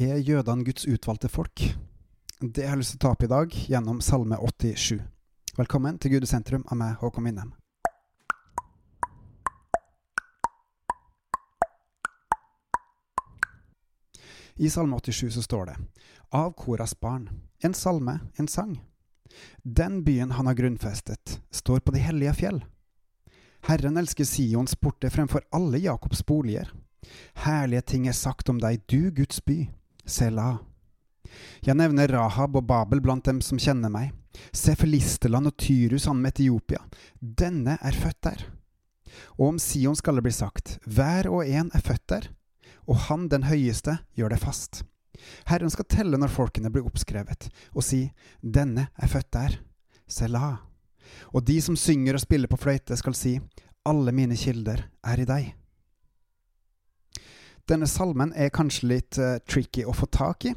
Er jødene Guds utvalgte folk? Det har jeg lyst til å ta opp i dag gjennom Salme 87. Velkommen til Gudesentrum av meg, Håkon Winnem. I Salme 87 så står det Av Koras barn, en salme, en sang. Den byen han har grunnfestet, står på de hellige fjell. Herren elsker Sions porter fremfor alle Jakobs boliger. Herlige ting er sagt om deg, du Guds by. Selah. Jeg nevner Rahab og Babel blant dem som kjenner meg. Se Filisteland og Tyrus, sammen med Etiopia. Denne er født der. Og om Sion skal det bli sagt, hver og en er født der, og han den høyeste gjør det fast. Herren skal telle når folkene blir oppskrevet, og si, denne er født der. Selah. Og de som synger og spiller på fløyte, skal si, alle mine kilder er i deg. Denne salmen er kanskje litt uh, tricky å få tak i,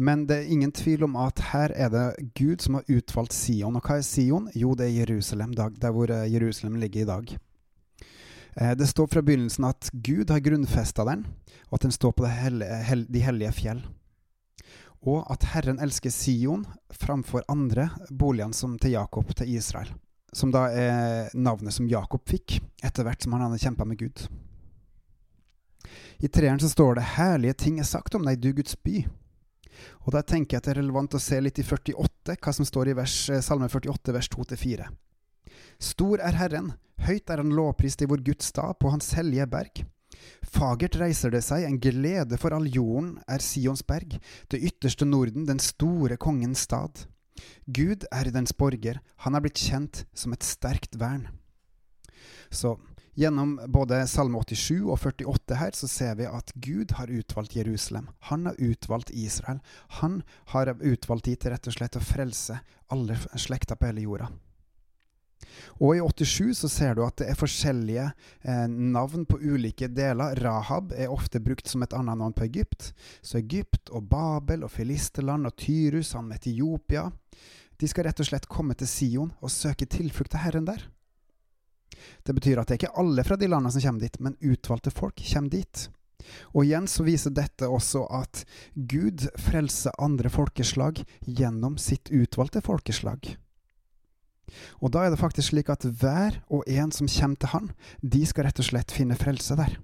men det er ingen tvil om at her er det Gud som har utvalgt Sion. Og hva er Sion? Jo, det er Jerusalem, der hvor uh, Jerusalem ligger i dag. Uh, det står fra begynnelsen at Gud har grunnfesta den, og at den står på hellige, hel de hellige fjell. Og at Herren elsker Sion framfor andre boligene som til Jakob, til Israel. Som da er navnet som Jakob fikk etter hvert som han hadde kjempa med Gud. I treeren så står det 'Herlige ting er sagt om deg, du Guds by'. Og der tenker jeg at det er relevant å se litt i 48, hva som står i vers, eh, Salme 48, vers 2-4. Stor er Herren, høyt er han lovprist i vår Guds stad, på hans hellige berg. Fagert reiser det seg, en glede for all jorden er Sions berg, det ytterste Norden, den store kongens stad. Gud er dens borger, han er blitt kjent som et sterkt vern. Så Gjennom både Salme 87 og 48 her så ser vi at Gud har utvalgt Jerusalem. Han har utvalgt Israel. Han har utvalgt de til rett og slett å frelse alle slekter på hele jorda. Og i 87 så ser du at det er forskjellige eh, navn på ulike deler. Rahab er ofte brukt som et annet navn på Egypt. Så Egypt og Babel og Filisterland og Tyrus, sammen med Etiopia De skal rett og slett komme til Sion og søke tilflukt til Herren der. Det betyr at det er ikke alle fra de landene som kommer dit, men utvalgte folk kommer dit. Og igjen så viser dette også at Gud frelser andre folkeslag gjennom sitt utvalgte folkeslag. Og da er det faktisk slik at hver og en som kommer til Han, de skal rett og slett finne frelse der.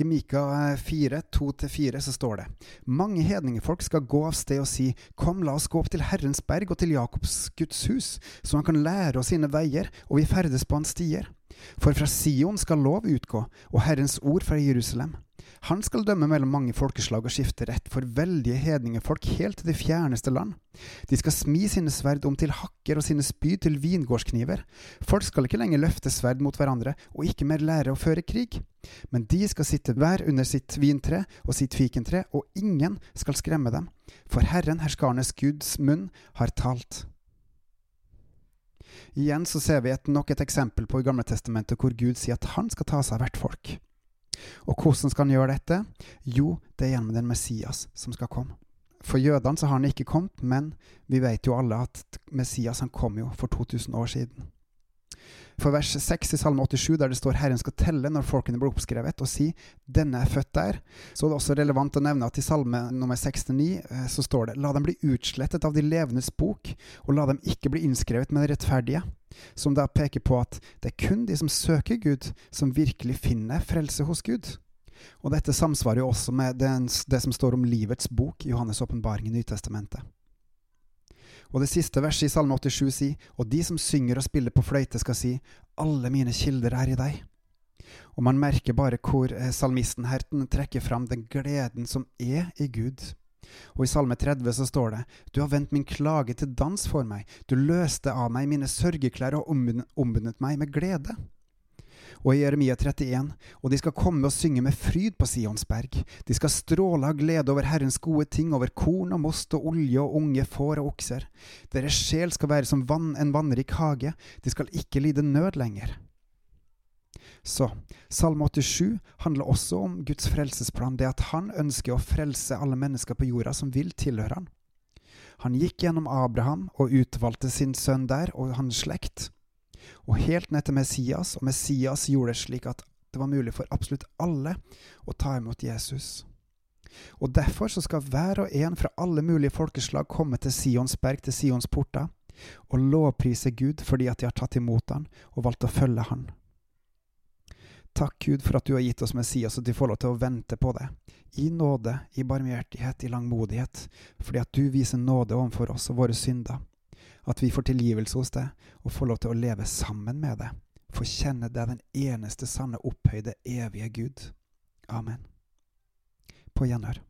I Mika 4, eh, 2-4 så står det Mange hedningefolk skal gå av sted og si Kom, la oss gå opp til Herrens berg og til Jakobs Guds hus, så han kan lære oss sine veier, og vi ferdes på hans stier. For fra Sion skal lov utgå, og Herrens ord fra Jerusalem. Han skal dømme mellom mange folkeslag og skifte rett for veldige hedningefolk helt til de fjerneste land. De skal smi sine sverd om til hakker og sine spyd til vingårdskniver. Folk skal ikke lenger løfte sverd mot hverandre og ikke mer lære å føre krig. Men de skal sitte hver under sitt vintre og sitt fikentre, og ingen skal skremme dem. For Herren, herskarnes Guds munn, har talt. Igjen så ser vi et, nok et eksempel på i Gamle Testamentet hvor Gud sier at han skal ta seg av hvert folk. Og hvordan skal han gjøre dette? Jo, det er gjennom den Messias som skal komme. For jødene så har han ikke kommet, men vi vet jo alle at Messias han kom jo for 2000 år siden. For vers 6 i Salme 87, der det står 'Herren skal telle når folkene blir oppskrevet', og si 'denne er født der', så er det også relevant å nevne at i Salme nummer 69 eh, så står det 'La dem bli utslettet av de levendes bok, og la dem ikke bli innskrevet med de rettferdige', som da peker på at det er kun de som søker Gud, som virkelig finner frelse hos Gud. Og dette samsvarer jo også med det som står om livets bok i Johannes' åpenbaring i Nytestamentet. Og det siste verset i Salme 87 sier, og de som synger og spiller på fløyte, skal si, alle mine kilder er i deg. Og man merker bare hvor eh, salmisten her trekker fram den gleden som er i Gud. Og i Salme 30 så står det, Du har vendt min klage til dans for meg, du løste av meg mine sørgeklær og ombundet meg med glede og i Jeremia 31, og de skal komme og synge med fryd på Sionsberg. De skal stråle av glede over Herrens gode ting, over korn og most og olje og unge får og okser. Deres sjel skal være som vann, en vannrik hage, de skal ikke lide nød lenger. Så Salme 87 handler også om Guds frelsesplan, det at han ønsker å frelse alle mennesker på jorda som vil tilhøre han. Han gikk gjennom Abraham og utvalgte sin sønn der og hans slekt og helt ned til Messias, og Messias gjorde det slik at det var mulig for absolutt alle å ta imot Jesus. Og derfor så skal hver og en fra alle mulige folkeslag komme til Sions berg, til Sions porter, og lovprise Gud fordi at de har tatt imot han og valgt å følge han. Takk, Gud, for at du har gitt oss Messias, og at vi får lov til å vente på det. I nåde, i barmhjertighet, i langmodighet, fordi at du viser nåde overfor oss og våre synder. At vi får tilgivelse hos deg, og får lov til å leve sammen med deg. Få kjenne deg den eneste sanne, opphøyde, evige Gud. Amen. På gjenhør.